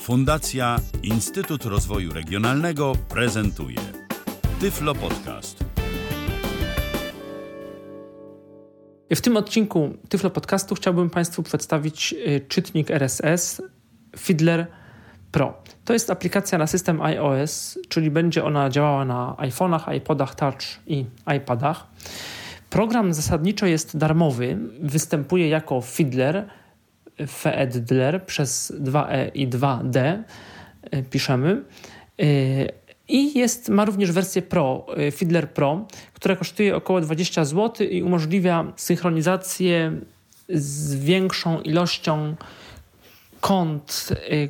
Fundacja Instytut Rozwoju Regionalnego prezentuje Tyflo Podcast. W tym odcinku Tyflo Podcastu chciałbym Państwu przedstawić y, czytnik RSS Fiddler Pro. To jest aplikacja na system iOS, czyli będzie ona działała na iPhone'ach, iPodach Touch i iPadach. Program zasadniczo jest darmowy, występuje jako Fiddler, Feedler przez 2E i 2D y, piszemy. Y, I jest, ma również wersję Pro, y, Fiddler Pro, która kosztuje około 20 zł i umożliwia synchronizację z większą ilością kont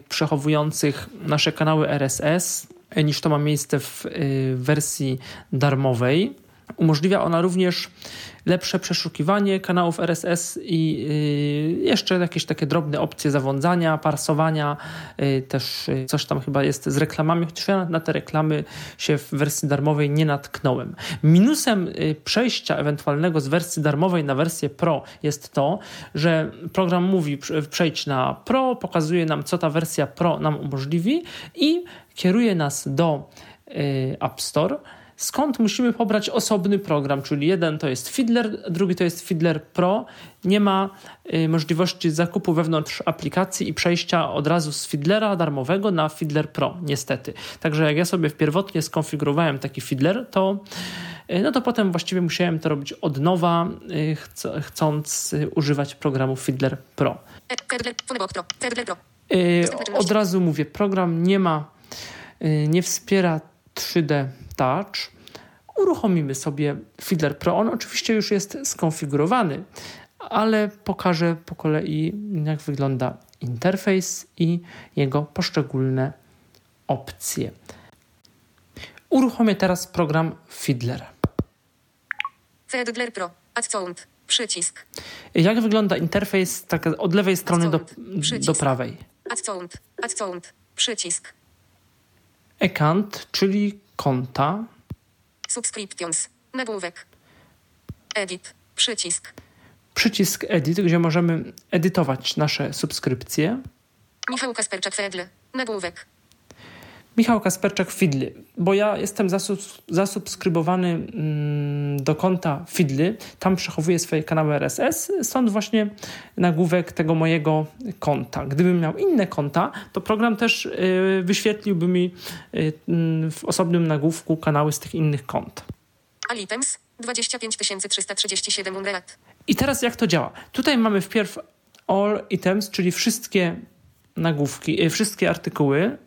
przechowujących nasze kanały RSS niż to ma miejsce w wersji darmowej. Umożliwia ona również lepsze przeszukiwanie kanałów RSS i y, jeszcze jakieś takie drobne opcje zawądzania, parsowania, y, też y, coś tam chyba jest z reklamami, chociaż ja na te reklamy się w wersji darmowej nie natknąłem. Minusem przejścia ewentualnego z wersji darmowej na wersję Pro jest to, że program mówi przejdź na Pro, pokazuje nam co ta wersja Pro nam umożliwi i kieruje nas do App Store skąd musimy pobrać osobny program, czyli jeden to jest Fiddler, drugi to jest Fiddler Pro. Nie ma y, możliwości zakupu wewnątrz aplikacji i przejścia od razu z Fiddlera darmowego na Fiddler Pro, niestety. Także jak ja sobie pierwotnie skonfigurowałem taki Fiddler, to y, no to potem właściwie musiałem to robić od nowa, y, chc chcąc y, używać programu Fiddler Pro. Od razu mówię, program nie ma, nie wspiera 3D Touch, uruchomimy sobie Fiddler Pro. On oczywiście już jest skonfigurowany, ale pokażę po kolei, jak wygląda interfejs i jego poszczególne opcje. Uruchomię teraz program Fiddler. Fiddler Pro. Add sound. Przycisk. Jak wygląda interfejs tak od lewej strony do, do prawej? Add sound. Przycisk. Account, czyli konta. Subscriptions. Nagłówek. Edit. Przycisk. Przycisk Edit, gdzie możemy edytować nasze subskrypcje. Michał Kasperczak Fedle. Nagłówek. Michał Kasperczak Fidly, bo ja jestem zasub, zasubskrybowany mm, do konta Fidly, tam przechowuję swoje kanały RSS, stąd właśnie nagłówek tego mojego konta. Gdybym miał inne konta, to program też y, wyświetliłby mi y, w osobnym nagłówku kanały z tych innych kont. Alitems 25 337 unreat. I teraz jak to działa? Tutaj mamy wpierw all items, czyli wszystkie nagłówki, y, wszystkie artykuły,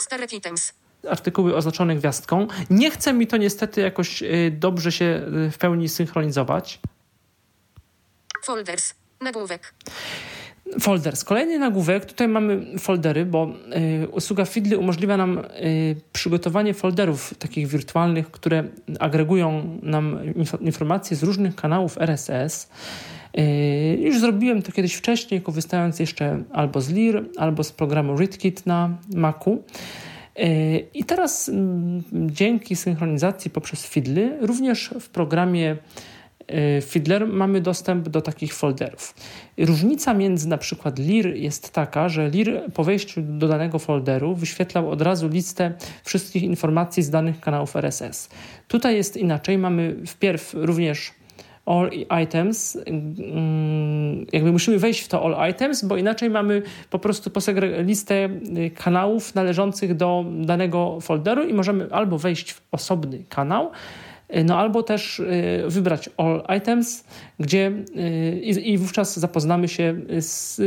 Stare items. Artykuły oznaczone gwiazdką. Nie chce mi to niestety jakoś y, dobrze się y, w pełni synchronizować. Folders. Nagłówek. Folders. Kolejny nagłówek. Tutaj mamy foldery, bo y, usługa Feedly umożliwia nam przygotowanie folderów takich wirtualnych, które agregują nam inf informacje z różnych kanałów RSS. Y, już zrobiłem to kiedyś wcześniej, korzystając jeszcze albo z LIR, albo z programu ReadKit na Macu. Y, I teraz mm, dzięki synchronizacji poprzez Fiddly, również w programie y, Fiddler mamy dostęp do takich folderów. Różnica między na przykład LIR jest taka, że LIR po wejściu do danego folderu wyświetlał od razu listę wszystkich informacji z danych kanałów RSS. Tutaj jest inaczej, mamy wpierw również all items, mm, jakby musimy wejść w to all items, bo inaczej mamy po prostu listę y, kanałów należących do danego folderu i możemy albo wejść w osobny kanał, y, no albo też y, wybrać all items, gdzie i, i wówczas zapoznamy się z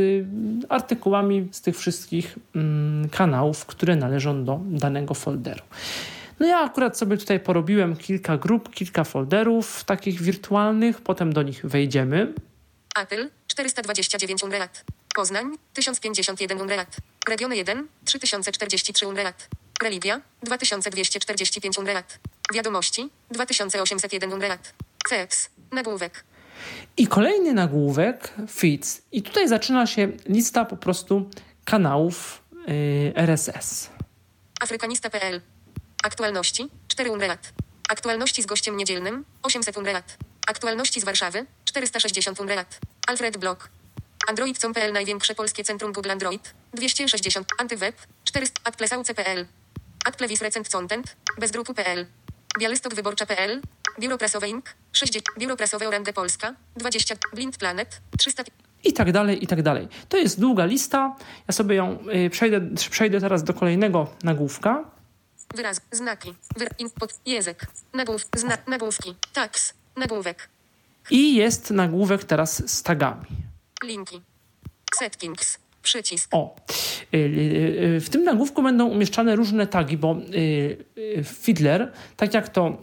artykułami z tych wszystkich mm, kanałów, które należą do danego folderu. No ja akurat sobie tutaj porobiłem kilka grup, kilka folderów takich wirtualnych, potem do nich wejdziemy. Apple 429 unreat. Poznań 1051 unreat. Regiony 1 3043 unreat. Religia 2245 unreat. Wiadomości 2801 unreat. CEPS nagłówek. I kolejny nagłówek feeds. I tutaj zaczyna się lista po prostu kanałów yy, RSS. Afrykanista.pl Aktualności 4 unrelat. Aktualności z gościem niedzielnym 800 unrelat. Aktualności z Warszawy 460 unrelat. Alfred Block. Android.com.pl Największe polskie centrum Google Android. 260. Antyweb. 400. Adplesauce.pl. Adplevis Recent Content. Bezgrupu.pl. Białystok Wyborcza.pl. Biuro Prasowe Inc. 60. Biuro Prasowe Orange Polska. 20. Blind Planet. 300. I tak dalej, i tak dalej. To jest długa lista. Ja sobie ją y, przejdę, przejdę teraz do kolejnego nagłówka. Wyraz. Znaki. Wyra, input. Język. Nagłów. Zna, nagłówki. Tags. Nagłówek. I jest nagłówek teraz z tagami. Linki. Settings. Przycisk. O, y, y, y, w tym nagłówku będą umieszczane różne tagi, bo Fiddler, tak jak to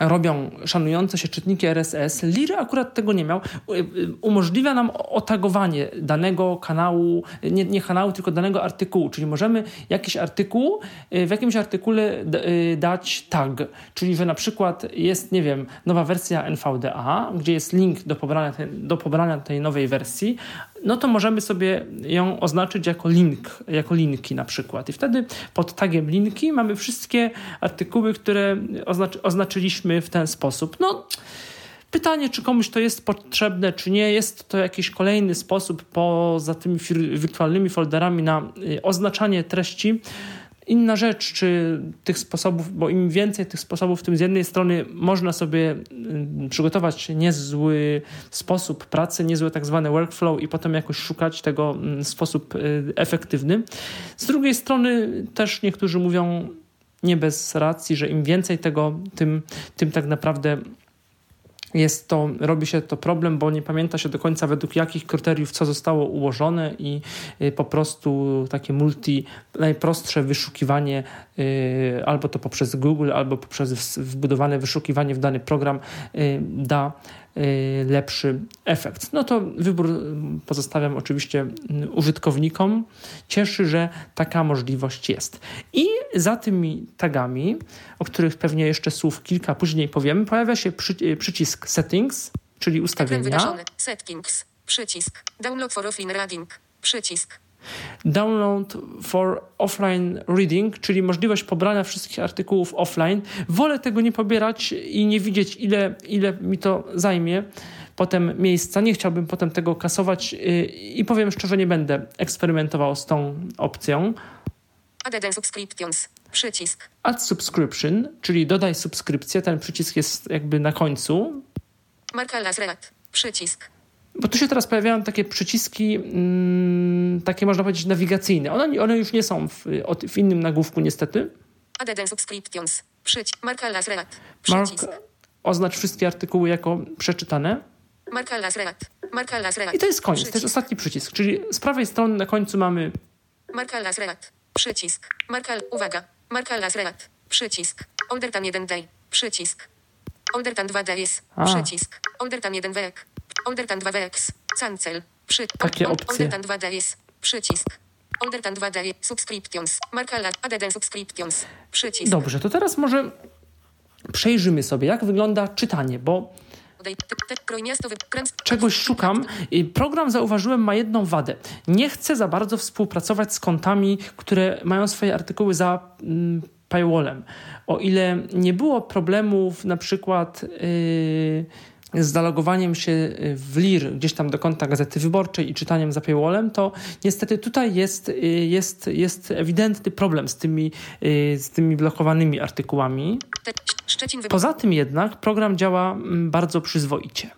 robią szanujące się czytniki RSS, Liry akurat tego nie miał. Y, Umożliwia nam otagowanie danego kanału, nie, nie kanału, tylko danego artykułu, czyli możemy jakiś artykuł, y, w jakimś artykule y, dać tag, czyli że na przykład jest, nie wiem, nowa wersja NVDA, gdzie jest link do pobrania, te, do pobrania tej nowej wersji, no to możemy sobie ją oznaczyć jako link, jako linki na przykład. I wtedy pod tagiem linki mamy wszystkie artykuły, które oznacz, oznaczyliśmy w ten sposób. No, pytanie, czy komuś to jest potrzebne, czy nie. Jest to jakiś kolejny sposób poza tymi wirtualnymi folderami na y, oznaczanie treści. Inna rzecz, czy tych sposobów, bo im więcej tych sposobów, tym z jednej strony można sobie y, przygotować niezły sposób pracy, niezły tak zwany workflow i potem jakoś szukać tego mm, w sposób y, efektywny. Z drugiej strony też niektórzy mówią nie bez racji, że im więcej tego, tym, tym tak naprawdę jest to, robi się to problem, bo nie pamięta się do końca według jakich kryteriów co zostało ułożone i y, po prostu takie multi, najprostsze wyszukiwanie y, albo to poprzez Google, albo poprzez wbudowane wyszukiwanie w dany program y, da lepszy efekt. No to wybór y, pozostawiam oczywiście y, użytkownikom. Cieszy, że taka możliwość jest. I za tymi tagami, o których pewnie jeszcze słów kilka później powiemy, pojawia się przy, y, przycisk Settings, czyli ustawienia. Settings. Przycisk. Download for offline reading. Przycisk. Download for offline reading, czyli możliwość pobrania wszystkich artykułów offline. Wolę tego nie pobierać i nie widzieć, ile, ile mi to zajmie potem miejsca. Nie chciałbym potem tego kasować yy, i powiem szczerze, nie będę eksperymentował z tą opcją. Add subscriptions. Przycisk. Add subscription, czyli dodaj subskrypcję. Ten przycisk jest jakby na końcu. Marka Lasreat. Przycisk. Bo tu się teraz pojawiają takie przyciski, mm, takie można powiedzieć nawigacyjne. One, one już nie są w, w innym nagłówku niestety. Add subscriptions. Przycisk. Marka Lasreat. Mark, Przycisk. oznacz wszystkie artykuły jako przeczytane. Marka Lasreat. Marka Lasreat. I to jest koniec, to jest Przycisk. ostatni przycisk. Czyli z prawej strony na końcu mamy Marka Lasreat. Przycisk. Marka. Uwaga. Marka Lasreat. Przycisk. Oldertan 1 day. Przycisk. Oldertan 2 days. A. Przycisk. Oldertan 1 week. Oldertan 2 weeks. Cancel. Przy. Takie opcje. Oldertan 2 days. Przycisk. Oldertan 2 days. Subscriptions. Marka la. Add subscriptions. Przycisk. Dobrze, to teraz może przejrzymy sobie, jak wygląda czytanie, bo czegoś szukam. I Program, zauważyłem, ma jedną wadę. Nie chce za bardzo współpracować z kontami, które mają swoje artykuły za mm, paywallem. O ile nie było problemów na przykład yy, z zalogowaniem się w LIR gdzieś tam do konta Gazety Wyborczej i czytaniem za paywallem, to niestety tutaj jest, yy, jest, jest ewidentny problem z tymi, yy, z tymi blokowanymi artykułami. Poza tym jednak program działa mm, bardzo przyzwoicie.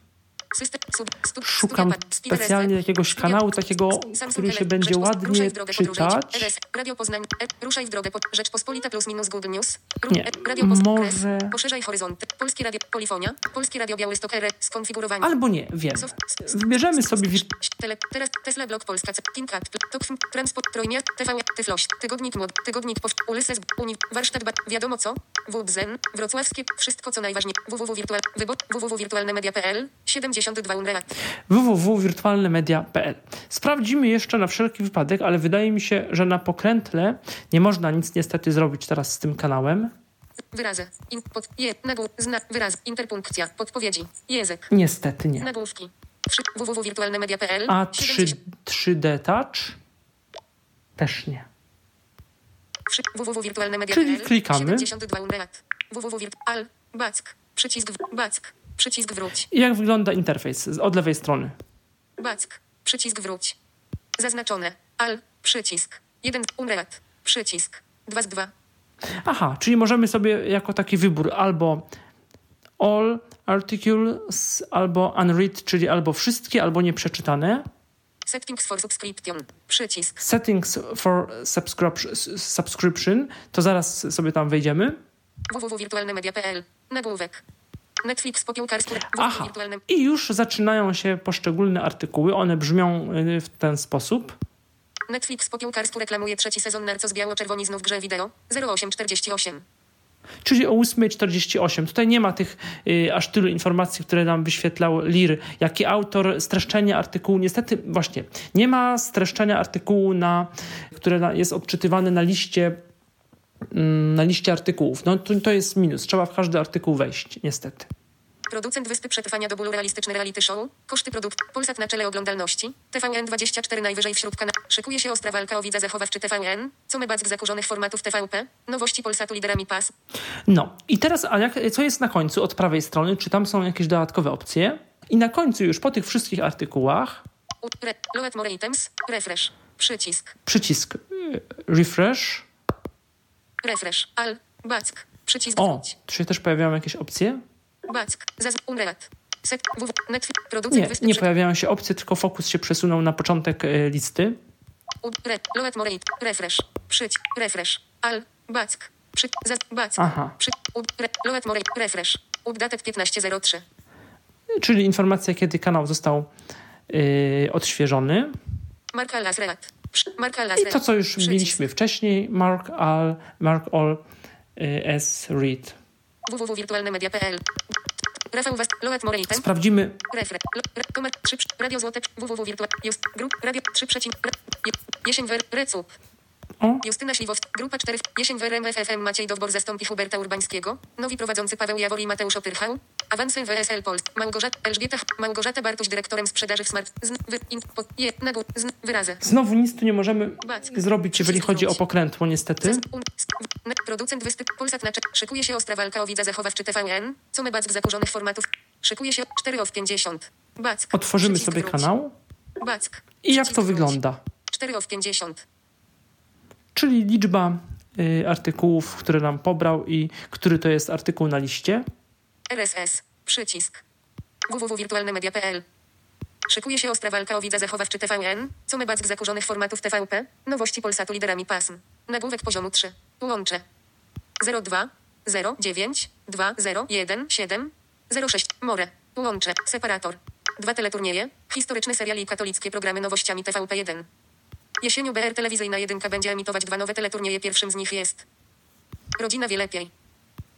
Szukam specjalnie jakiegoś kanału takiego, który się będzie ładnie czytać. Radio Poznań. Ruszaj w drogę Rzeczpospolita plus minus Google News. Nie, może-. Poszerzaj horyzonty. Polskie Radio. Polifonia. Polskie Radio Białystok. R. Skonfigurowanie. Albo nie, wiem. Wybierzemy sobie teraz Tesla Blog Polska, Kinkat, Tokfm, Transport, Trojmiast, TV, Tyfloś, Tygodnik Mod, Tygodnik Pow, Ulyses, Uni, Warsztat, Wiadomo co, WBZen, Wrocławskie, Wszystko co najważniejsze, www wirtual, wybor, www.wirtualnemedia.pl, 72 Unrelat. www.wirtualnemedia.pl. Sprawdzimy jeszcze na wszelki wypadek, ale wydaje mi się, że na pokrętle nie można nic niestety zrobić teraz z tym kanałem. Wyrazy, in, pod, je, nagłów, znak, wyraz, interpunkcja, podpowiedzi, język, Niestety nie. nagłówki, www.wirtualnemedia.pl, A 3, 70 3D Touch? Też nie. Www.wirtualnemedia.pl, Czyli klikamy. 72 Unrelat. www.virtual, back, przycisk, back, przycisk wróć. I jak wygląda interfejs od lewej strony? Back. Przycisk wróć. Zaznaczone. Al. Przycisk. 1. Unread. Przycisk. 2 z 2. Aha, czyli możemy sobie jako taki wybór albo all articles, albo unread, czyli albo wszystkie, albo nieprzeczytane. Settings for subscription. Przycisk. Settings for subscription, subscription to zaraz sobie tam wejdziemy. www.wirtualnemedia.pl. Nagłówek. Netflix po piłkarsku. Aha, i już zaczynają się poszczególne artykuły. One brzmią y, w ten sposób. Netflix po piłkarsku reklamuje trzeci sezon Narcos Biało-Czerwoni znów w grze wideo. 0848. Czyli o 8.48. Tutaj nie ma tych y, aż tylu informacji, które nam wyświetlał Lir. Jaki autor, streszczenie artykułu. Niestety, właśnie, nie ma streszczenia artykułu, na, które na, jest odczytywane na liście, na liście artykułów. No to, to jest minus. Trzeba w każdy artykuł wejść, niestety. Producent Wyspy Przetrwania do bólu realistyczny reality show. Koszty produkt. Polsat na czele oglądalności. TVN24 najwyżej wśród kana. Szykuje się ostra walka o widza zachowawczy TVN. Co my back zakurzonych formatów TVP. Nowości Polsatu liderami pas. No i teraz, a jak, co jest na końcu od prawej strony? Czy tam są jakieś dodatkowe opcje? I na końcu już po tych wszystkich artykułach load more items. Refresh. Przycisk. przycisk y, refresh. Refresh. Al. Back. Przycisk O, tu się też pojawiają jakieś opcje? Back. Zaz. Unread. Set. Netflix. Producent Nie, nie pojawiają się opcje, tylko fokus się przesunął na początek y, listy. U, re, load more it. Refresh. Przycisk. Refresh. Al. Back. Przy, zaz. Back. Aha. Przy, u, re, load more it. Refresh. Updated 1503. Czyli informacja, kiedy kanał został y, odświeżony. Marka Marka I to, co już Przycisk. mieliśmy wcześniej, mark all, mark all y, as read. www.wirtualnemedia.pl Rafał Was, Loet More Item, Sprawdzimy, Refre, Komer, 3, Radio Złote, www.wirtual, Just, Grup, Radio, 3 przecinek, Re- Je- Jesień Recup, Justyna Śliwowska, Grupa 4, Jesień Wer, MFFM, Maciej Dowbor zastąpi Huberta Urbańskiego, nowi prowadzący Paweł Jawor i Mateusz Opyrchał, awansy WSL Polsk, Małgorzata, Elżbieta, Małgorzata Bartuś, dyrektorem sprzedaży w Smart, zn, wy, in, po, je, zn, wyrazy. znowu nic tu nie możemy Back. zrobić, jeżeli chodzi o pokrętło, niestety. Zas- un- w- Producent wyspy Polsat na Szykuje się ostra walka o widza zachowawczy TVN. Co my back zakurzonych formatów. Szykuje się 4 of 50. Back. Otworzymy Przycisk sobie wróć. kanał. Back. I jak to wygląda? 4 of 50. Czyli liczba y, artykułów, które nam pobrał i który to jest artykuł na liście. RSS. Przycisk. www.wirtualnemedia.pl Szykuje się ostra walka o widza zachowawczy TVN. Co my back zakurzonych formatów TVP. Nowości Polsatu liderami pasm. Nagłówek poziomu 3. Łącze. 02 09 2 0 1 7 06 More. Łącze. Separator. Dwa teleturnieje. Historyczny serial i katolickie programy nowościami TVP1. Jesienią BR Telewizyjna 1 będzie emitować dwa nowe teleturnieje. Pierwszym z nich jest Rodzina wie lepiej.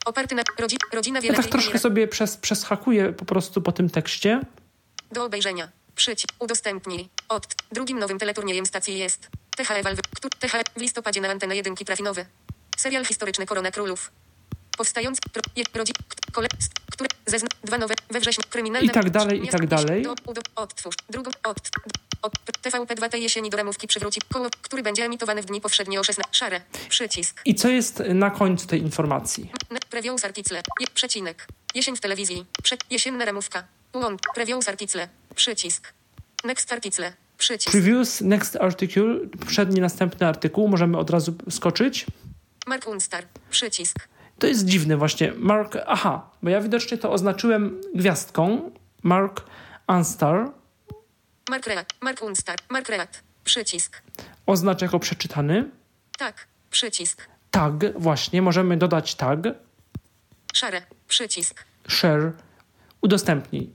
Oparty na rodzi, Rodzina wie Ja tak lepiej. troszkę sobie przez, przeschakuję po prostu po tym tekście. Do obejrzenia. Przycisk. Udostępnij. Od. Drugim nowym teleturniejem stacji jest THE który THE w listopadzie na antenę jedynki trafi nowy. Serial historyczny Korona Królów. Pro, je, rodzi, kole, które. Zezna, dwa nowe. We wrześniu. Kryminalne. I tak dalej, i tak dalej. Do, udo, odtwórz. Drugą. Od. Od. TVP2 tej jesieni do ramówki przywróci. Koło, który będzie emitowany w dni powszednie o 16. Szare. Przycisk. I co jest na końcu tej informacji? Previews article. Przecinek. Jesień w telewizji. Prze, jesienna ramówka. Łącz. Previews article. Przycisk. Next article. Przycisk. Previews, next article, przedni, następny artykuł. Możemy od razu skoczyć. Mark Unstar. Przycisk. To jest dziwne właśnie. Mark, aha, bo ja widocznie to oznaczyłem gwiazdką. Mark Unstar Mark Reat. Mark Unstar. Mark Reat. Przycisk. oznacza jako przeczytany. Tak. Przycisk. Tag, właśnie, możemy dodać tag. Szare. Przycisk. Share, udostępnij.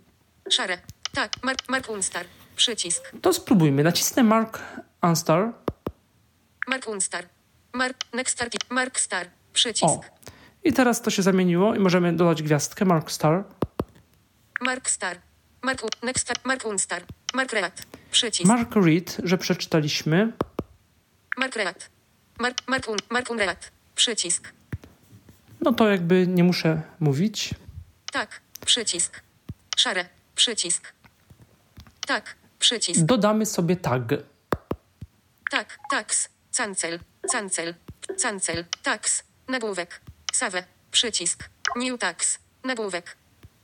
Szare. Tak. Mark, Mark Unstar. Przycisk. To spróbujmy. Nacisnę Mark Unstar. Mark Unstar. Mark. Next. Mark Star. Przycisk. O. I teraz to się zamieniło i możemy dodać gwiazdkę Mark Star. Mark Star. Mark. Next. Mark Unstar. Mark. Przycisk. Mark Read, że przeczytaliśmy. Mark Reat. Mark. Mark. Un, Mark. Przycisk. No to jakby nie muszę mówić. Tak. Przycisk. Szare. Przycisk. Tak. Przycisk. Dodamy sobie tag. Tak, tax, cancel, cancel, cancel, tax, nagłówek, save, przycisk, new tax, nagłówek,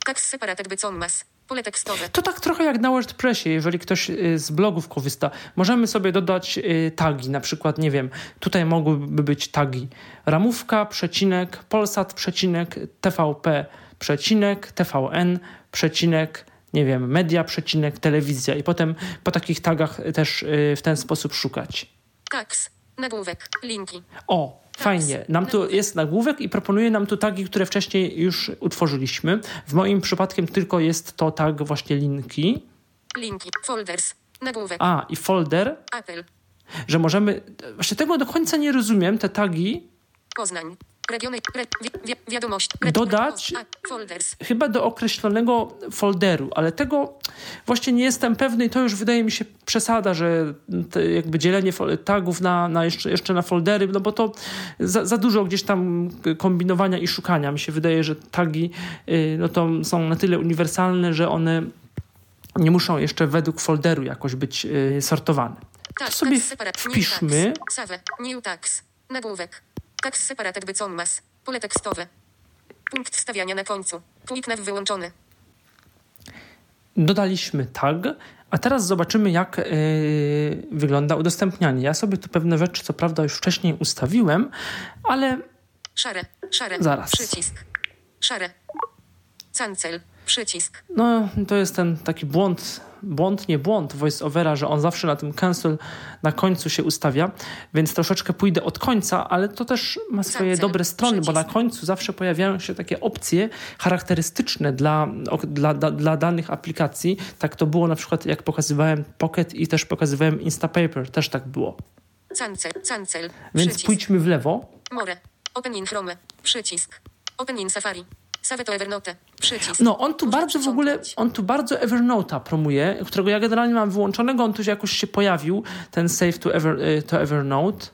tax separated by commas, Pole tekstowe. To tak trochę jak na WordPressie, jeżeli ktoś y, z blogów korzysta. Możemy sobie dodać y, tagi, na przykład, nie wiem, tutaj mogłyby być tagi ramówka, przecinek, Polsat, przecinek, TVP, przecinek, TVN, przecinek, nie wiem, media, przecinek, telewizja i potem po takich tagach też y, w ten sposób szukać. Tags. Nagłówek. Linki. O, fajnie. Nam tu jest nagłówek i proponuje nam tu tagi, które wcześniej już utworzyliśmy. W moim przypadkiem tylko jest to tag właśnie linki. Linki. Folders. Nagłówek. A, i folder, Apple. że możemy. Właśnie tego do końca nie rozumiem, te tagi. Poznań. Regiony. Re, wi, wi, wiadomość. Dodać- folders. Chyba do określonego folderu, ale tego właśnie nie jestem pewny i to już wydaje mi się przesada, że jakby dzielenie tagów na, na jeszcze, jeszcze na foldery, no bo to za, za dużo gdzieś tam kombinowania i szukania. Mi się wydaje, że tagi y, no to są na tyle uniwersalne, że one nie muszą jeszcze według folderu jakoś być y, sortowane. Tags. sobie tags separate. New wpiszmy. tags. Nagłówek. Tags separated by commas. Pole tekstowe. Punkt wstawiania na końcu. Quick nav wyłączony. dodaliśmy tag, a teraz zobaczymy, jak yy, wygląda udostępnianie. Ja sobie tu pewne rzeczy, co prawda, już wcześniej ustawiłem, ale Szare. Szare. Zaraz. Przycisk. Szare. Cancel. Przycisk. no, to jest ten taki błąd, błąd, nie błąd voice-overa, że on zawsze na tym cancel na końcu się ustawia, więc troszeczkę pójdę od końca, ale to też ma swoje Cancel. dobre strony, bo na Przycisk. końcu zawsze pojawiają się takie opcje charakterystyczne dla, dla, dla, dla danych aplikacji. Tak to było na przykład, jak pokazywałem Pocket i też pokazywałem Instapaper, też tak było. Cancel. Cancel. Więc Przycisk. pójdźmy w lewo. More. Open in Chrome. Przycisk. Open in Safari. Save to Evernote. Przycisk. No, on tu Można bardzo w ogóle, on tu bardzo Evernote'a promuje, którego ja generalnie mam wyłączonego, on tu jakoś się pojawił, ten save to, Ever, y, to Evernote.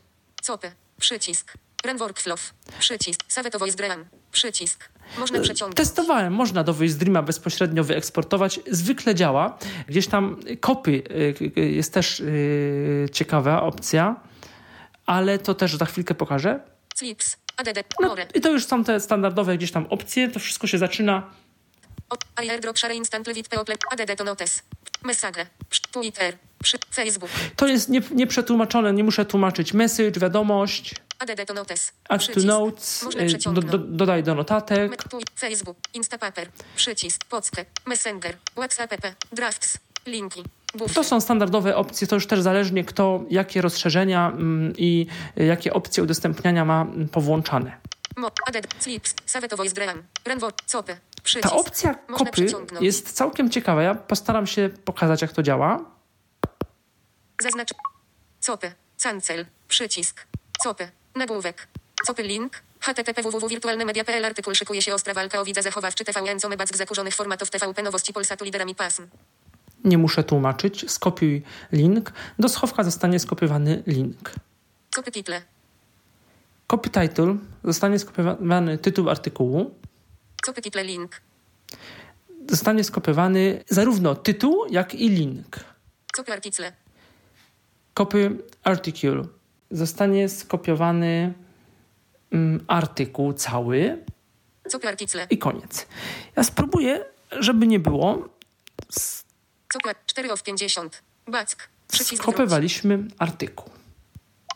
Copy. Przycisk. Run workflow. Przycisk. Save to voice gram. Przycisk. Można przeciągnąć. Testowałem, można do Dreama bezpośrednio wyeksportować, zwykle działa. Gdzieś tam kopy y, y, jest też y, ciekawa opcja, ale to też za chwilkę pokażę. Slips. No. I to już są te standardowe gdzieś tam opcje, to wszystko się zaczyna to jest nie- nieprzetłumaczone, nie muszę tłumaczyć. Message, wiadomość, ADD to notes. add to notes, y, do, do, dodaj do notatek. Facebook. Instapaper. Przycisk. Pocztę. Messenger. WhatsApp. Drafts. Linki. To są standardowe opcje, to już też zależnie kto, jakie rozszerzenia mm, i y, jakie opcje udostępniania ma powłączane. Ta opcja kopy jest całkiem ciekawa. Ja postaram się pokazać, jak to działa. Zaznacz. Copy. Cancel. Przycisk. Copy. Nagłówek. Copy link. http www.wirtualnemedia.pl Artykuł szykuje się ostra walka o widza zachowawczy TVN co meback zakurzonych formatów TVP nowości Polsatu liderami pasm. Nie muszę tłumaczyć. Skopiuj link. Do schowka zostanie skopiowany link. Copy title. Copy title zostanie skopiowany tytuł artykułu. Copy title link. Zostanie skopiowany zarówno tytuł, jak i link. Copy article. Copy article. Zostanie skopiowany mm, artykuł cały Copy article. i koniec. Ja spróbuję, żeby nie było. Copy 4 of 50. Back. Przycisk. Skopywaliśmy artykuł.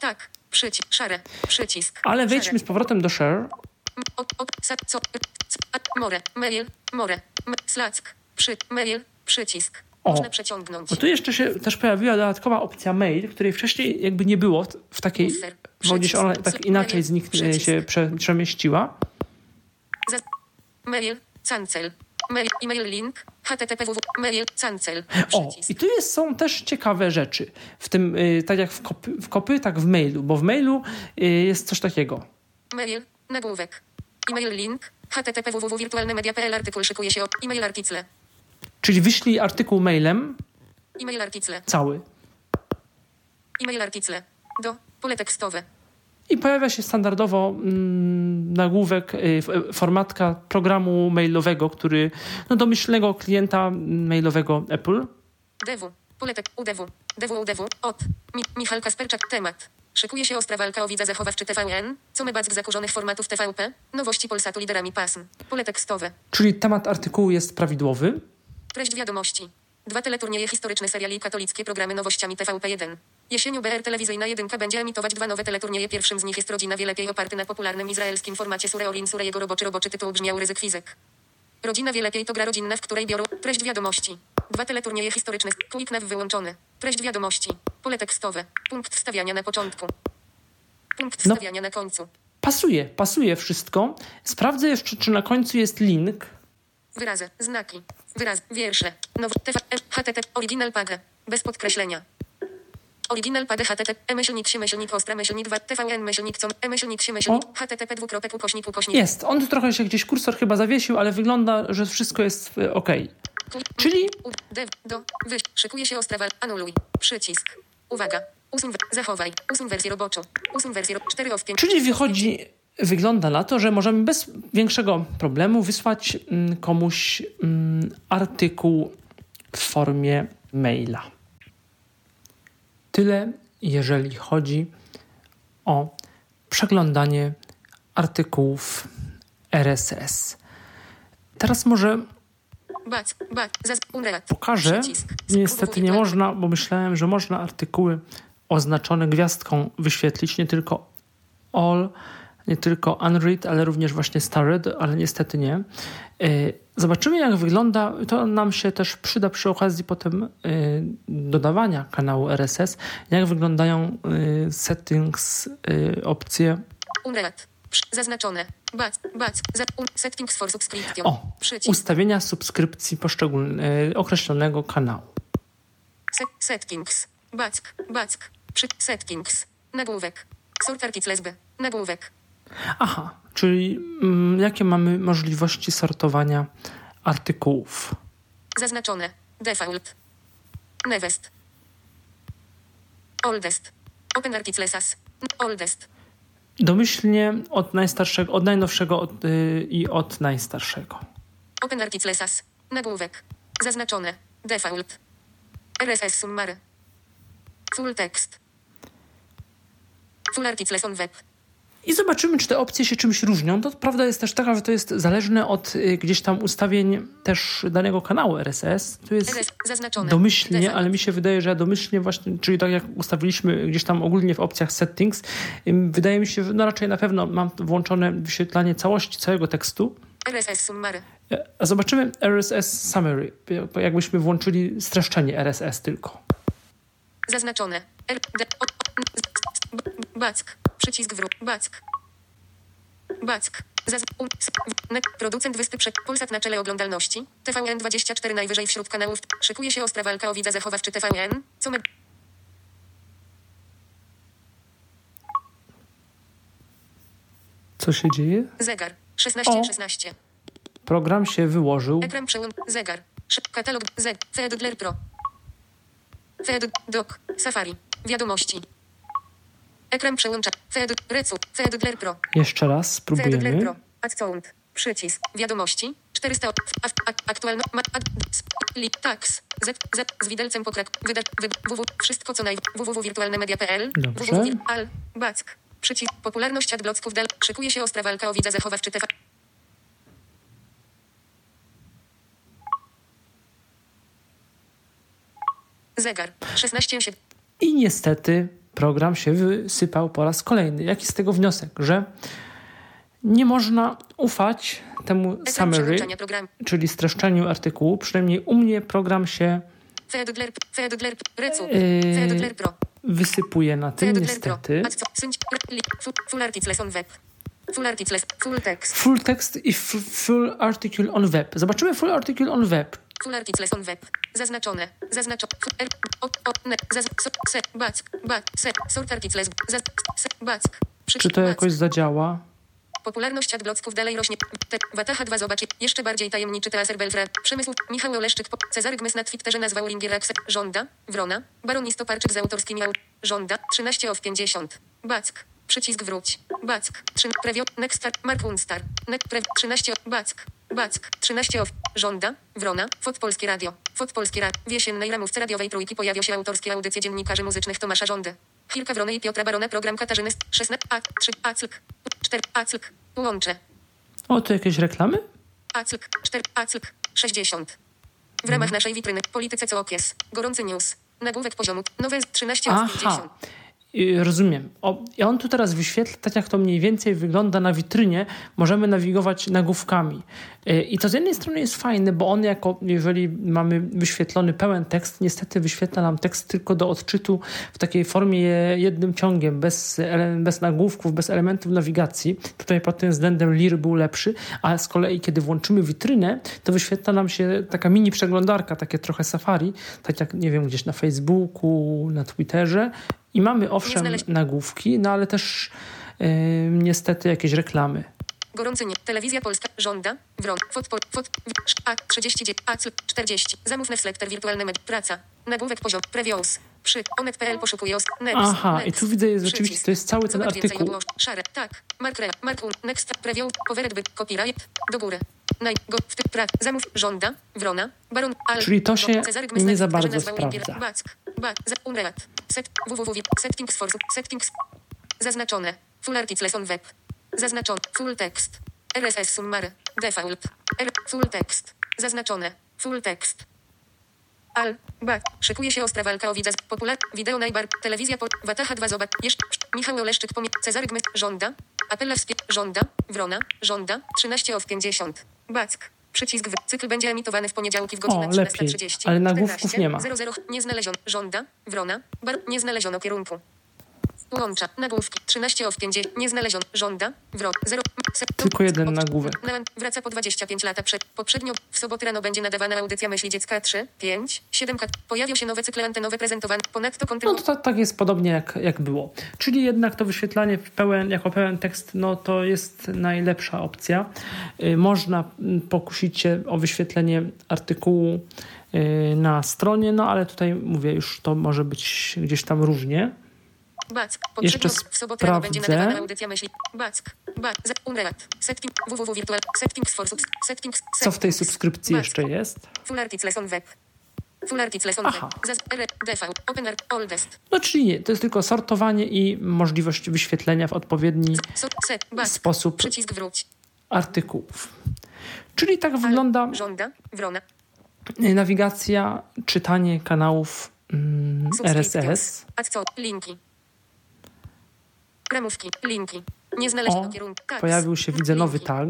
Tak. Przycisk. Szare. Przycisk. Ale wejdźmy z powrotem do share. A, more, mail, more, slack, przy, mail, przycisk. O. Można przeciągnąć. Bo tu jeszcze się też pojawiła dodatkowa opcja mail, której wcześniej jakby nie było w- takiej, gdzieś ona tak inaczej z nich e, Przycisk. się prze, przemieściła. Mail, cancel, mail, e-mail link, http mail, cancel, O, i tu jest, są też ciekawe rzeczy. W tym, y, tak jak w kopy, w kopy, tak w mailu, bo w mailu y, jest coś takiego. Mail, nagłówek, e-mail link, http www.wirtualnemedia.pl artykuł szykuje się o e-mail article, Czyli wyślij artykuł mailem e-mail article, cały. e-mail article, do, pole tekstowe, I pojawia się standardowo mm, nagłówek, y, f- formatka programu mailowego, który no, domyślnego klienta mailowego Apple. DW, pole tek, UDW, DW, UDW, od, Mi, Michal Kasperczak, temat. Szykuje się ostra walka o widza zachowawczy TVN, co my back zakurzonych formatów TVP, nowości Polsatu liderami pasm, pole tekstowe, Czyli temat artykułu jest prawidłowy. Treść wiadomości. Dwa teleturnieje historyczne seriali katolickie programy nowościami TVP1. Jesienią BR Telewizyjna 1 będzie emitować dwa nowe teleturnieje. Pierwszym z nich jest Rodzina Wie Lepiej oparty na popularnym izraelskim formacie Sureolin Sure. Jego roboczy roboczy tytuł brzmiał Ryzyk Fizyk. Rodzina Wie Lepiej to gra rodzinna, w której biorą treść wiadomości. Dwa teleturnieje historyczne. Quick Nav wyłączony. Treść wiadomości. Pole tekstowe. Punkt wstawiania na początku. Punkt No. wstawiania na końcu. Pasuje, pasuje wszystko. Sprawdzę jeszcze, czy na końcu jest link. Wyrazy, znaki, wyraz, wiersze, nowy, TV, HTTP, original page, bez podkreślenia. Original page HTTP, myślnik się, myślnik ostra, myślnik 2, TVN, myślnik co, e, myślnik się, myślnik, O. HTTP, dwukropek, ukośnik, ukośnik. Jest. On tu trochę się gdzieś kursor chyba zawiesił, ale wygląda, że wszystko jest e, ok. Czyli dev, do, wyś, szykuje się ostra, wal, anuluj, przycisk. Uwaga, usuń, zachowaj, usuń wersję roboczą, usuń wersję, ro- 4 of 5. Czyli wychodzi, wygląda na to, że możemy bez większego problemu wysłać mm, komuś mm, artykuł w formie maila. Tyle, jeżeli chodzi o przeglądanie artykułów RSS. Teraz może pokażę. Niestety nie można, bo myślałem, że można artykuły oznaczone gwiazdką wyświetlić, nie tylko all, nie tylko unread, ale również właśnie starred, ale niestety nie. Yy, Zobaczymy, jak wygląda. To nam się też przyda przy okazji potem yy, dodawania kanału RSS, jak wyglądają yy, settings, opcje. Unreat, przy- zaznaczone, bac, bac, za, settings for subscription, O, przycisk. ustawienia subskrypcji poszczególnego określonego kanału. Se- settings. Back. Back. Przy settings. Nagłówek. Sort articles B. Nagłówek. Aha, czyli mm, jakie mamy możliwości sortowania artykułów? Zaznaczone. Default. Nevest. Oldest. Open articles as. Oldest. Domyślnie od najstarszego, od najnowszego od, y, i od najstarszego. Open articles as. Nagłówek. Zaznaczone. Default. RSS summary. Full text. Full articles on web. I zobaczymy, czy te opcje się czymś różnią. To prawda jest też taka, że to jest zależne od y, gdzieś tam ustawień też danego kanału RSS. Tu jest zaznaczone. domyślnie, ale mi się wydaje, że domyślnie właśnie, czyli tak jak ustawiliśmy gdzieś tam ogólnie w opcjach settings, ym, wydaje mi się, że no raczej na pewno mam włączone wyświetlanie całości całego tekstu. RSS summary. E, A zobaczymy RSS Summary, jakbyśmy włączyli streszczenie RSS tylko. Zaznaczone. R, D, o, o, back. Przycisk wróg. Back. Back. Producent wyspy przed Polsat na czele oglądalności. TVN24 najwyżej wśród kanałów. Szykuje się ostra walka o widza zachowawczy TVN. Co my... Co się dzieje? Zegar. 16 O. 16. Program się wyłożył. Ekran przełącz. Zegar. Katalog. Z. Feedler Pro. Fed. Doc. Safari. Wiadomości. Ekran przełącza. Fed. Recu. Feedler Pro. Jeszcze raz spróbujemy. Pro. Add sound. Przycisk. Wiadomości. 400. Ak, ak, aktualno. Ma, ad, s, li, tax. Z. Z. Z widelcem pokrak. Wyda. Wy, www. Wszystko co naj. www.wirtualnemedia.pl. Dobrze. Al. Back. Przycisk. Popularność adblocków dal. Szykuje się ostra walka o widza zachowawczy TV. Zegar. 16 7. I niestety program się wysypał po raz kolejny. Jaki z tego wniosek? Że nie można ufać temu summary, czyli streszczeniu artykułu. Przynajmniej u mnie program się. Yy, wysypuje na tym niestety. Full, text. I full article on web. Zobaczymy full article on web. Full articles on web. Zaznaczone. Zaznaczone. Back. Back. Sort. Se. Back. Czy to jakoś zadziała? Popularność adblocków dalej rośnie. Wataha 2 zobacz. Jeszcze bardziej tajemniczy Teaser Belfra. Przemysł. Michał Oleszczyk. Po, Cezary Gmys na Twitterze nazwał Ringier Akse. Żąda. Wrona. Baron Istoparczyk z autorskimi au. Żąda. 13 of 50. Back. Przycisk wróć. Back. 3. Previo. Next. Mark Unstar. Next. Prev. 13 of. Back. Back. 13 of. Żąda. Wrona. Fot Polskie Radio. Fot Polskie Radio. W jesiennej ramówce radiowej trójki pojawią się autorskie audycje dziennikarzy muzycznych Tomasza Żądy. Chwilka Wrony i Piotra Barona. Program Katarzyny. 16. A. 3. Aclk. 4. Aclk. Łącze. O, to jakieś reklamy? Aclk. 4. Aclk. 60. W ramach naszej witryny. Polityce co okres. Gorący news. Nagłówek poziomu. Nowe 13 od 50. Rozumiem. O, I on tu teraz wyświetla, tak jak to mniej więcej wygląda na witrynie, możemy nawigować nagłówkami. Y, I to z jednej strony jest fajne, bo on jako, jeżeli mamy wyświetlony pełen tekst, niestety wyświetla nam tekst tylko do odczytu w takiej formie jednym ciągiem, bez, bez nagłówków, bez elementów nawigacji. Tutaj pod tym względem Lir był lepszy, a z kolei kiedy włączymy witrynę, to wyświetla nam się taka mini przeglądarka, takie trochę safari, tak jak, nie wiem, gdzieś na Facebooku, na Twitterze i mamy owszem nagłówki, no ale też yy, niestety jakieś reklamy. Gorący nie. Telewizja Polska. Żąda. Wron. Fot. Fot. fot a. 39. A. 40. Zamów Newsletter. Wirtualne med. Praca. Nagłówek poziom. Previews. Przy. Onet.pl poszukuje os. Next. Aha, next. i tu widzę jest rzeczywiście, to jest cały ten artykuł. Szare. Tak. Mark. Re. Mark. Un. Next. Preview. Powered by. Copyright. Do góry. Naj. Go. W typ. Pra. Zamów. Żąda. Wrona. Baron. Al. Czyli to się nie za bardzo sprawdza. Set. www. Settings for. Settings. Zaznaczone. Full article on web. Zaznaczone. Full text. RSS summary. Default. R. Full text. Zaznaczone. Full text. Al. Back. Szykuje się ostra walka o widza. Popular. Wideo najbar. Telewizja po. Wataha 2 zobacz. Jeszcze. Michał Oleszczyk pomie. Cezary Gmest. Żąda. Apella wspie. Żąda. Wrona. Żąda. 13 of 50. Back. Przycisk w. Cykl będzie emitowany w poniedziałki w godzinę O, lepiej. 13.30. Ale nagłówków 14, nie ma. 00. Nie znaleziono. Żąda. Wrona. Bar. Nie znaleziono kierunku. Łącza. Nagłówki. 13 of 50. Nie znaleziono. Żąda. Wrot. 0. Se, Tylko jeden nagłówek. Wraca po 25 lata przed. Poprzednio w sobotę rano będzie nadawana audycja Myśli Dziecka 3, 5, 7 kat. Pojawią się nowe cykle antenowe prezentowane. Ponadto No kontynu... to tak, tak jest podobnie jak, jak było. Czyli jednak to wyświetlanie pełen, jako pełen tekst, no to jest najlepsza opcja. Y, Można mm, pokusić się o wyświetlenie artykułu y, na stronie, no ale tutaj mówię, już to może być gdzieś tam różnie. Back. Jeszcze w sobotę rano będzie sprawdzę. nadawana audycja Myśli. Back. Back. Z. Unreat. Setting. www. Virtual. Settings for subs. Settings. Co w tej subskrypcji jeszcze jest? Full articles on web. Full articles on Aha. web. Open Art. Oldest. No czyli nie, to jest tylko sortowanie i możliwość wyświetlenia w odpowiedni sposób Przycisk wróć. artykułów. Czyli tak wygląda Żąda. Wrona. nawigacja, czytanie kanałów mm, RSS. A co? Linki. Ramówki. Linki. Nie znaleziono O, kierunku. Pojawił się, widzę, nowy tag.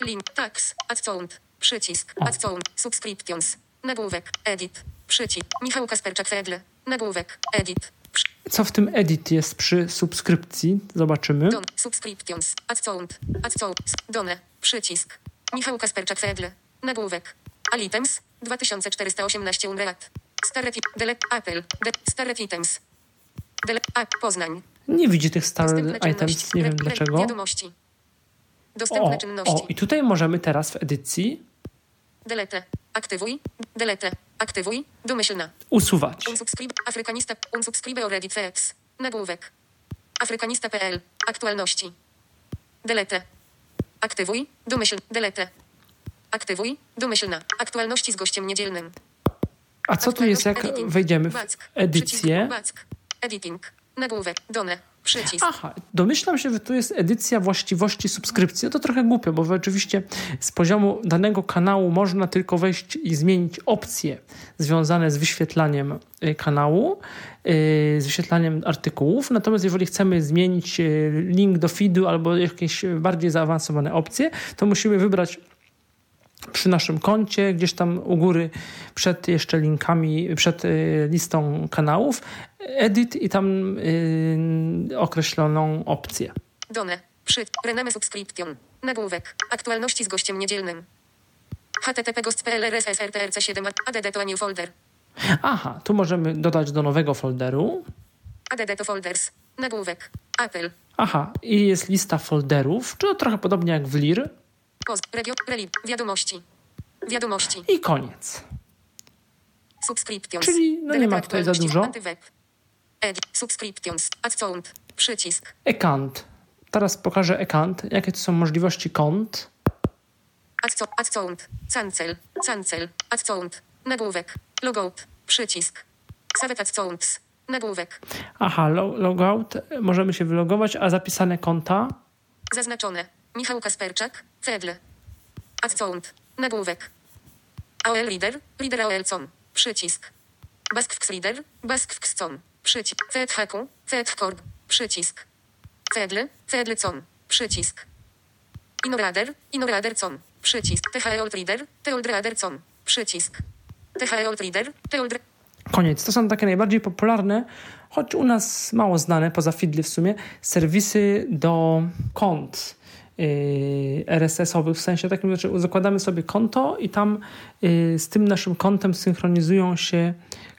Link. Tax. Adsound. Przycisk. O. Adsound. Subscriptions. Nagłówek. Edit. Przycisk. Michał Kasperczak Fedle. Nagłówek. Edit. Co w tym edit jest przy subskrypcji? Zobaczymy. Don. Subscriptions. Adsound. Adsound. Done. Przycisk. Michał Kasperczak Fedle. Nagłówek. Alitems. 2418 Unreat. Starret. Delete. Apple. De, Starret Items. Delete. Poznań. Nie widzi tych star items, nie wiem dlaczego. Wiadomości. Dostępne O, czynności. o, i tutaj możemy teraz w edycji Delete. Aktywuj. Delete. Aktywuj. Domyślna. usuwać. Unsubscribe. Afrykanista. Unsubscribe already facts. Nagłówek. Afrykanista.pl. Aktualności. Delete. Aktywuj. Domyśl. Delete. Aktywuj. Domyślna. Aktualności z gościem niedzielnym. A co tu jest, jak wejdziemy w edycję? Editing. Nagłówek. Done. Przycisk. Aha, domyślam się, że tu jest edycja właściwości subskrypcji. No to trochę głupio, bo oczywiście z poziomu danego kanału można tylko wejść i zmienić opcje związane z wyświetlaniem y, kanału, y, z wyświetlaniem artykułów. Natomiast jeżeli chcemy zmienić y, link do feedu albo jakieś bardziej zaawansowane opcje, to musimy wybrać przy naszym koncie, gdzieś tam u góry przed jeszcze linkami, przed y, listą kanałów, edit i tam y, określoną opcję. Done. Przy. Rename subscription. Nagłówek. Aktualności z gościem niedzielnym. http gost.pl rssrtrc 7 add to a new folder. Aha, tu możemy dodać do nowego folderu. add to folders. Nagłówek. Apple. Aha, i jest lista folderów, czy to trochę podobnie jak w LIR. Post. Wiadomości. Wiadomości. I koniec. Subscriptions. Czyli, no nie ma tutaj za dużo. Edit. Subscriptions. Adsound. Przycisk. Ekant. Teraz pokażę ekant. Jakie to są możliwości kont? Adsound. Cancel. Cancel. Adsound. Nagłówek. Logout. Przycisk. Save adsounds. Nagłówek. Aha, lo- logout. Możemy się wylogować, a zapisane konta? Zaznaczone. Michał Kasperczak. Fedle. Adsound. Nagłówek. AOL Reader, Reader AOL COM, przycisk. Baskfx Reader, Baskfx COM, przycisk. CEDHQ, CEDHCORB, przycisk. Cedle, Cedle COM, przycisk. Inorader, Inorader COM, przycisk. THEOLT Reader, COM, przycisk. THEOLT Reader, THEOLT Koniec. To są takie najbardziej popularne, choć u nas mało znane, poza Fidli w sumie, serwisy do kont RSS-owych, w sensie takim, że zakładamy sobie konto i tam yy, z tym naszym kontem synchronizują się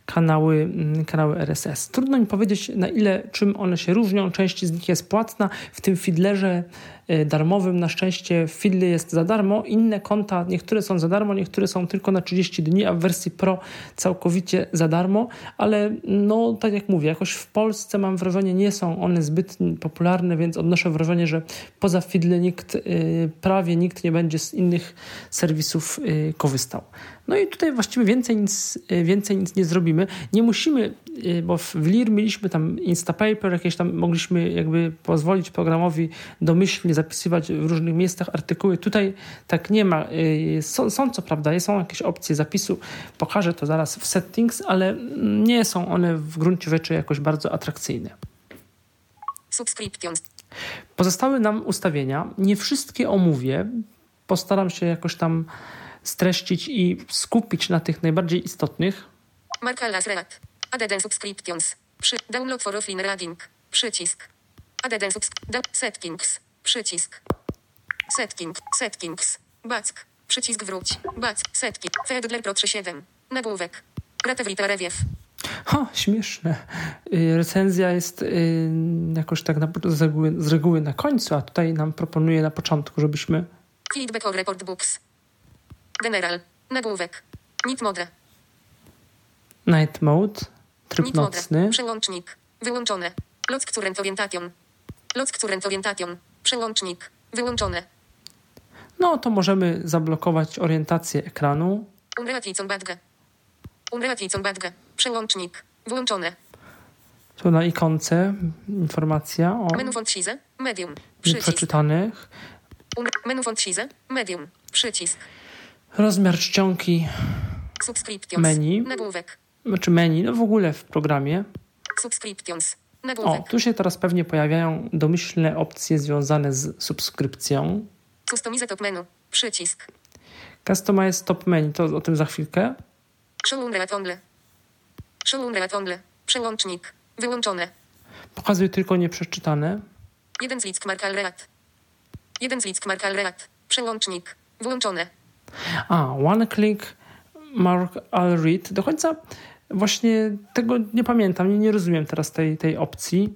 kanały, mm, kanały RSS. Trudno mi powiedzieć, na ile, czym one się różnią. Część z nich jest płatna. W tym Fidlerze y, darmowym na szczęście Fidly jest za darmo. Inne konta, niektóre są za darmo, niektóre są tylko na 30 dni, a w wersji Pro całkowicie za darmo. Ale no, tak jak mówię, jakoś w Polsce mam wrażenie, nie są one zbyt popularne, więc odnoszę wrażenie, że poza Fidle nikt, y, prawie nikt nie będzie z innych serwisów y, korzystał. No i tutaj właściwie więcej nic, więcej nic nie zrobimy. Nie musimy, bo w LIR mieliśmy tam Instapaper, jakieś tam mogliśmy jakby pozwolić programowi domyślnie zapisywać w różnych miejscach artykuły. Tutaj tak nie ma. Są, są co prawda, są jakieś opcje zapisu, pokażę to zaraz w settings, ale nie są one w gruncie rzeczy jakoś bardzo atrakcyjne. Subscriptions. Pozostałe nam ustawienia. Nie wszystkie omówię. Postaram się jakoś tam streścić i skupić na tych najbardziej istotnych. Marka Lasreat. Add subscriptions. Przy download for offline reading. Przycisk. Add subs. Settings. Przycisk. Setting. Settings. Back. Przycisk wróć. Back. Setting. Fedler Pro 37. Nagłówek. Ratewrita Rewiew. Ha, śmieszne. Y, recenzja jest y, jakoś tak na, z, reguły, z reguły na końcu, a tutaj nam proponuje na początku, żebyśmy. Feedback or report books. General. Nagłówek. Nit mode. Night mode. Tryb mode. nocny. Przełącznik. Wyłączone. Lock current orientation. Lock current orientation. Przełącznik. Wyłączone. No to możemy zablokować orientację ekranu. Przełącznik. Włączone. Tu na ikonce informacja o Menu font size. Medium. Przycisk. nieprzeczytanych. Un- menu font size. Medium. Przycisk. Rozmiar czcionki. Menu. Nagłówek. znaczy menu, no w ogóle w programie. Subscriptions. O, tu się teraz pewnie pojawiają domyślne opcje związane z subskrypcją. Customize top menu. Przycisk. Customize top menu, to o tym za chwilkę. Only. Only. Przełącznik. Wyłączone. Pokazuje tylko nieprzeczytane. Jeden z lick mark alreat. Jeden z lick mark alreat. Przełącznik. Włączone. A, one click mark all read. Do końca właśnie tego nie pamiętam, nie, nie rozumiem teraz tej, tej opcji.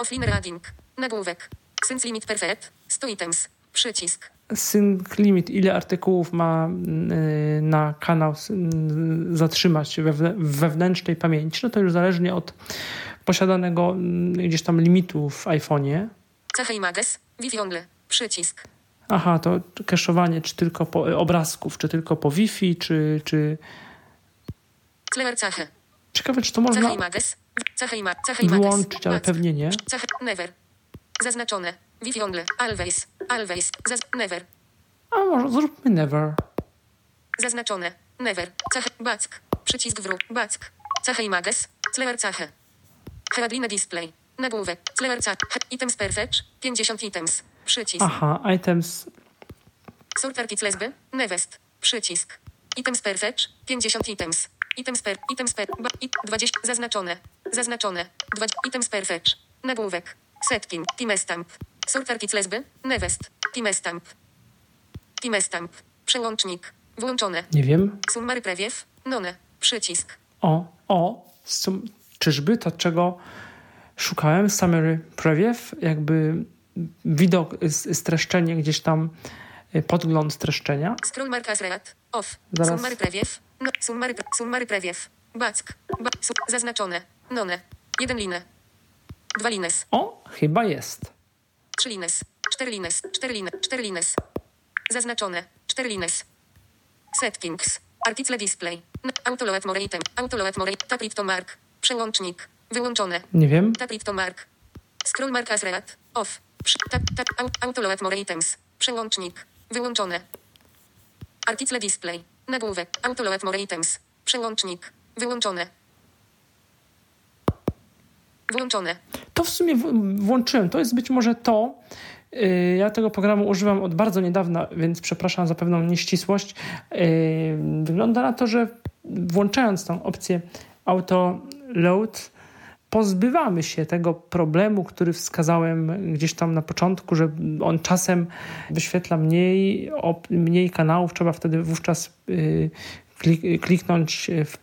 Offline reading. Nagłówek. Since limit perfect. 100 items. Przycisk. Sync limit, ile artykułów ma y, na kanał y, zatrzymać wewnętrznej pamięci, no to już zależnie od posiadanego y, gdzieś tam limitu w iPhone'ie. Cechy images. Wi-Fi only. Przycisk. Aha, to cache'owanie czy tylko po obrazków, czy tylko po Wi-Fi, czy, czy... Clear cechy. Ciekawe, czy to można wyłączyć, ale pewnie nie. Cechy. Never. Zaznaczone. Wi-Fi only. Always. Always. Zaz- never. A może zróbmy never. Zaznaczone. Never. Cechy. Back. Przycisk wróg. Back. Cechy images. Clear cechy. Headline display. Nagłówek. Clear cechy. Items perfect. 50 items. Przycisk. Aha, items. Sort article lesby. Nevest. Przycisk. Items perfect. 50 items. Items per. Items per. Ba, it, 20. Zaznaczone. Zaznaczone. 20. Items perfect. Nagłówek. Setting. Timestamp. Sort article lesby. Nevest. Timestamp. Timestamp. Przełącznik. Włączone. Nie wiem. Summary prewiew. None. Przycisk. O, o. Sum, czyżby to, czego szukałem? Summary preview, jakby widok, streszczenie gdzieś tam, y, podgląd streszczenia. Scroll markas reat. Off. Zaraz. Summary prewiew. No. Summary, summary prewiew. Back. Ba, su, zaznaczone. None. Jeden linę. Dwa lines. O, chyba jest. 3 lines. 4 lines. 4 lines. 4 lines. Zaznaczone. 4 lines. Settings. Article display. N- Autoload more item. Autoload more. Tapit to mark. Przełącznik. Wyłączone. Nie wiem. Tapit to mark. Scroll mark as read. Off. Tap, tap, au- autoload more items. Przełącznik. Wyłączone. Article display. Nagłówek. Autoload more items. Przełącznik. Wyłączone. Włączone. To w sumie włączyłem. To jest być może to. Yy, Ja tego programu używam od bardzo niedawna, więc przepraszam za pewną nieścisłość. Yy, Wygląda na to, że włączając tą opcję Auto Load, pozbywamy się tego problemu, który wskazałem gdzieś tam na początku, że on czasem wyświetla mniej, mniej kanałów. Trzeba wtedy wówczas klik- kliknąć w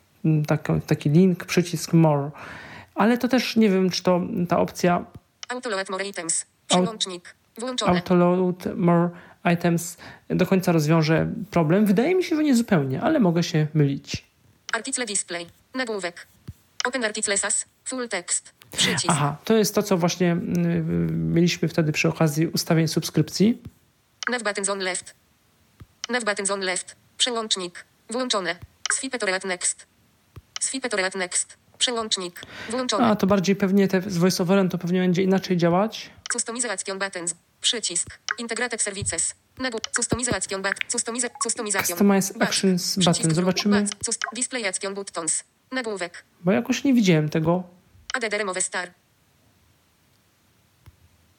taki, taki link, przycisk More. Ale to też nie wiem, czy to ta opcja Autoload more items. Przełącznik. Włączone. Autoload More Items do końca rozwiąże problem. Wydaje mi się, że nie zupełnie, ale mogę się mylić. Article display. Nagłówek. Open article SAS. Full text. Przycisk. Aha, to jest to, co właśnie mm, mieliśmy wtedy przy okazji ustawień subskrypcji. Nav buttons on left. Nav buttons on left. Przełącznik. Włączone. Swipe to read next. Swipe to read next. Przełącznik. Włączone. A to bardziej pewnie te z voiceoverem to pewnie będzie inaczej działać. Customization buttons. Przycisk. Integrated services. Nagłówek. Customization but. Customiza. Customization. Customize. Actions button. Zobaczymy, Display action buttons. Nagłówek. bo jakoś nie widziałem tego. ADD remove star.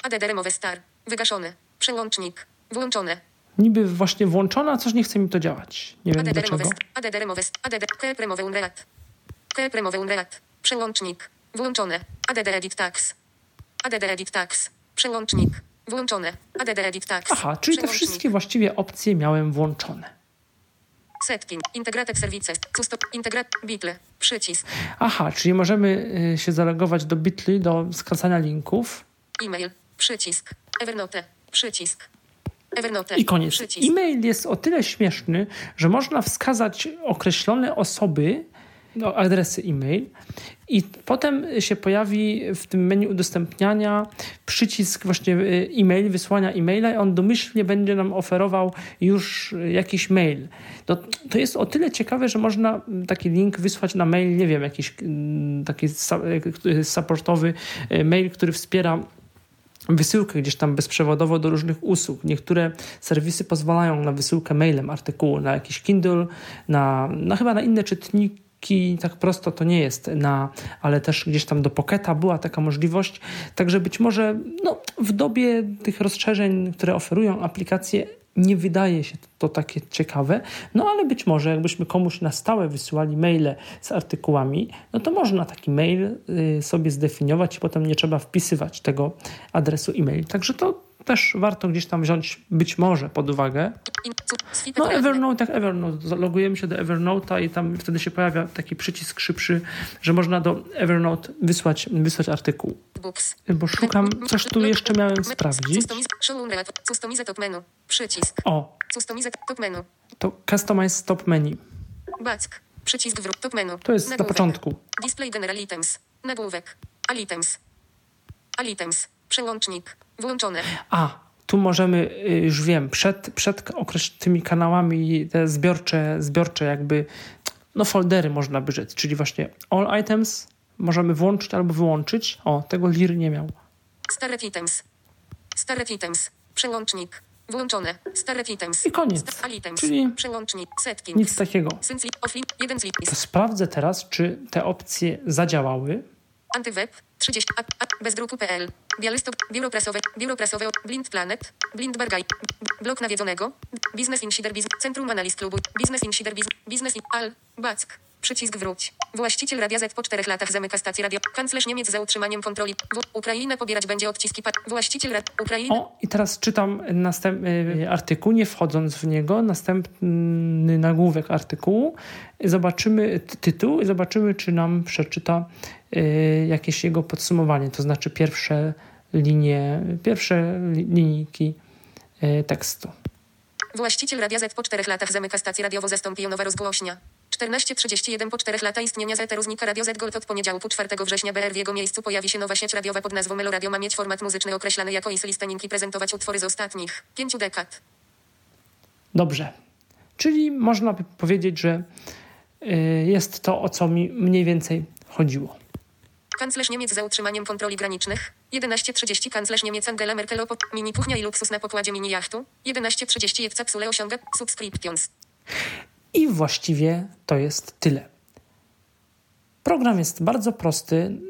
ADD remove star. Wygaszony. Przełącznik. Włączone. Niby właśnie włączona, a coś nie chce mi to działać. Nie wiem ADD remove dlaczego. ADD remove ADD Keep remove unread. Keep remove unread. Przełącznik. Włączone. ADD edit tax. ADD edit tax. Przełącznik. Włączone. ADD edit tax. Aha, czyli te wszystkie właściwie opcje miałem włączone. Setting. Integrated services. Custo. Integrat. Bitle. Przycisk. Aha, czyli możemy y, się zalogować do Bitly, do skracania linków. E-mail. Przycisk. Evernote. Przycisk. Evernote. I koniec. Przycisk. E-mail jest o tyle śmieszny, że można wskazać określone osoby, no, adresy e-mail i potem się pojawi w tym menu udostępniania przycisk właśnie y, e-mail, wysłania e-maila i on domyślnie będzie nam oferował już y, jakiś mail. To, to jest o tyle ciekawe, że można taki link wysłać na mail, nie wiem, jakiś mm, taki y, supportowy mail, który wspiera wysyłkę gdzieś tam bezprzewodowo do różnych usług. Niektóre serwisy pozwalają na wysyłkę mailem artykułu na jakiś Kindle, na, na chyba na inne czytniki. Tak prosto to nie jest, na, ale też gdzieś tam do Pocketa była taka możliwość. Także być może no, w dobie tych rozszerzeń, które oferują aplikacje, nie wydaje się to takie ciekawe, no ale być może jakbyśmy komuś na stałe wysyłali maile z artykułami, no to można taki mail y, sobie zdefiniować i potem nie trzeba wpisywać tego adresu e-mail. Także to też warto gdzieś tam wziąć być może pod uwagę. No Evernote jak Evernote, logujemy się do Evernote'a i tam wtedy się pojawia taki przycisk szybszy, że można do Evernote wysłać, wysłać artykuł. Bo szukam, coś tu jeszcze miałem sprawdzić. Top. O, top to Customize Stop Menu. Back. Przycisk wróg. Top menu. To jest na początku. Display general items. Nagłówek. All items. All items. Przełącznik. Włączone. A, tu możemy, y, już wiem, przed, przed okres tymi kanałami te zbiorcze, zbiorcze jakby, no foldery można by rzec, czyli właśnie all items możemy włączyć albo wyłączyć. O, tego lir nie miał. Starred items. Starred items. Przełącznik. Włączone. Starred items. I koniec. Sta- All items. Czyli Przełącznik. Settings. Nic takiego. To sprawdzę teraz, czy te opcje zadziałały. Antyweb 30 a, a, bez druku.pl Białystok Biuro Prasowe Biuro Prasowe Blind Planet Blind Bargaj Blok Nawiedzonego Biznes Insider Biz Centrum Analiz Klubu Biznes Insider Biz Biznes in Al Back Przycisk wróć. Właściciel Radia Z po czterech latach zamyka stację radio. Kanclerz Niemiec za utrzymaniem kontroli. W. Ukraina pobierać będzie odciski pa- Właściciel rad Ukraina. O, i teraz czytam następ, y, artykuł, nie wchodząc w niego, następny nagłówek artykułu. Zobaczymy tytuł i zobaczymy, czy nam przeczyta jakieś jego podsumowanie, to znaczy pierwsze linie, pierwsze li- linijki y, tekstu. Właściciel Radia Z po czterech latach zamyka stację radiowo zastąpi ją nowa rozgłośnia. 14.31 po czterech latach istnienia Zeteru znika Radio Z Gold od poniedziałku 4 września BR w jego miejscu pojawi się nowa sieć radiowa pod nazwą Meloradio ma mieć format muzyczny określany jako is listening i prezentować utwory z ostatnich pięciu dekad. Dobrze. Czyli można by powiedzieć, że y, jest to, o co mi mniej więcej chodziło. Kanclerz Niemiec za utrzymaniem kontroli granicznych. 11.30 kanclerz Niemiec Angela Merkel opop mini kuchnia i luksus na pokładzie mini jachtu. 11.30 jedca psule osiąga subscriptions. I właściwie to jest tyle. Program jest bardzo prosty,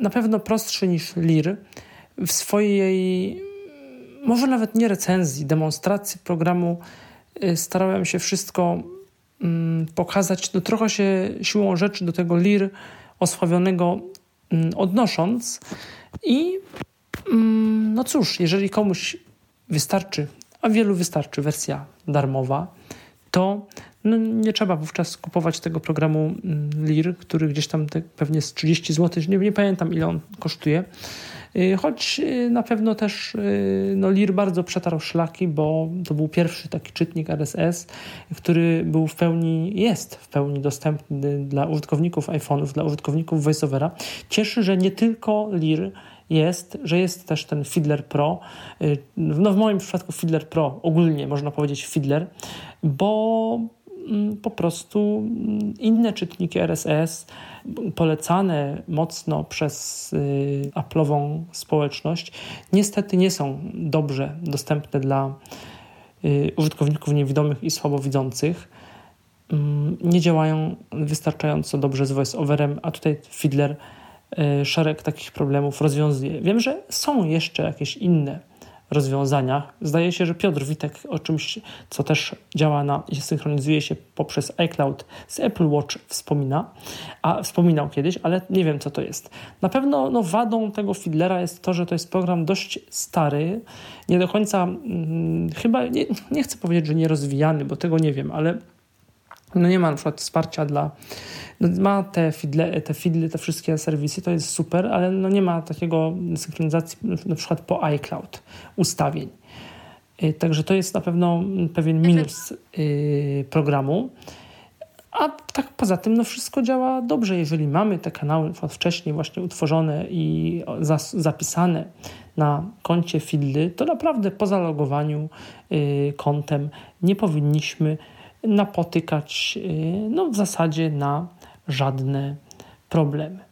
na pewno prostszy niż Lir. W swojej, może nawet nie recenzji, demonstracji programu y, starałem się wszystko mm, pokazać, no trochę się siłą rzeczy do tego Lir osławionego odnosząc. I mm, no cóż, jeżeli komuś wystarczy, a wielu wystarczy wersja darmowa, to no nie trzeba wówczas kupować tego programu mm, LIR, który gdzieś tam pewnie z 30 zł, nie, nie pamiętam ile on kosztuje. Y, choć y, na pewno też y, no, LIR bardzo przetarł szlaki, bo to był pierwszy taki czytnik RSS, który był w pełni, jest w pełni dostępny dla użytkowników iPhone'ów, dla użytkowników VoiceOvera. Cieszy, że nie tylko LIR jest, że jest też ten Fiddler Pro. No w moim przypadku Fiddler Pro, ogólnie można powiedzieć Fiddler, bo po prostu mm, inne czytniki RSS polecane mocno przez y, Apple'ową społeczność niestety nie są dobrze dostępne dla y, użytkowników niewidomych i słabowidzących. Mm, nie działają wystarczająco dobrze z voice-overem, a tutaj Fiddler y, szereg takich problemów rozwiązuje. Wiem, że są jeszcze jakieś inne rozwiązaniach. Zdaje się, że Piotr Witek o czymś, co też działa na i synchronizuje się poprzez iCloud z Apple Watch wspomina, a wspominał kiedyś, ale nie wiem co to jest. Na pewno no, wadą tego Fiddlera jest to, że to jest program dość stary, nie do końca hmm, chyba, nie, nie chcę powiedzieć, że nierozwijany, bo tego nie wiem, ale no nie ma na przykład wsparcia dla no ma te fidle, te fidle, te wszystkie serwisy, to jest super, ale no nie ma takiego synchronizacji na przykład po iCloud ustawień. Y, także to jest na pewno pewien minus y, programu. A tak poza tym, no wszystko działa dobrze. Jeżeli mamy te kanały wcześniej właśnie utworzone i zapisane na koncie Fidly, to naprawdę po zalogowaniu y, kontem nie powinniśmy napotykać no, w zasadzie na żadne problemy.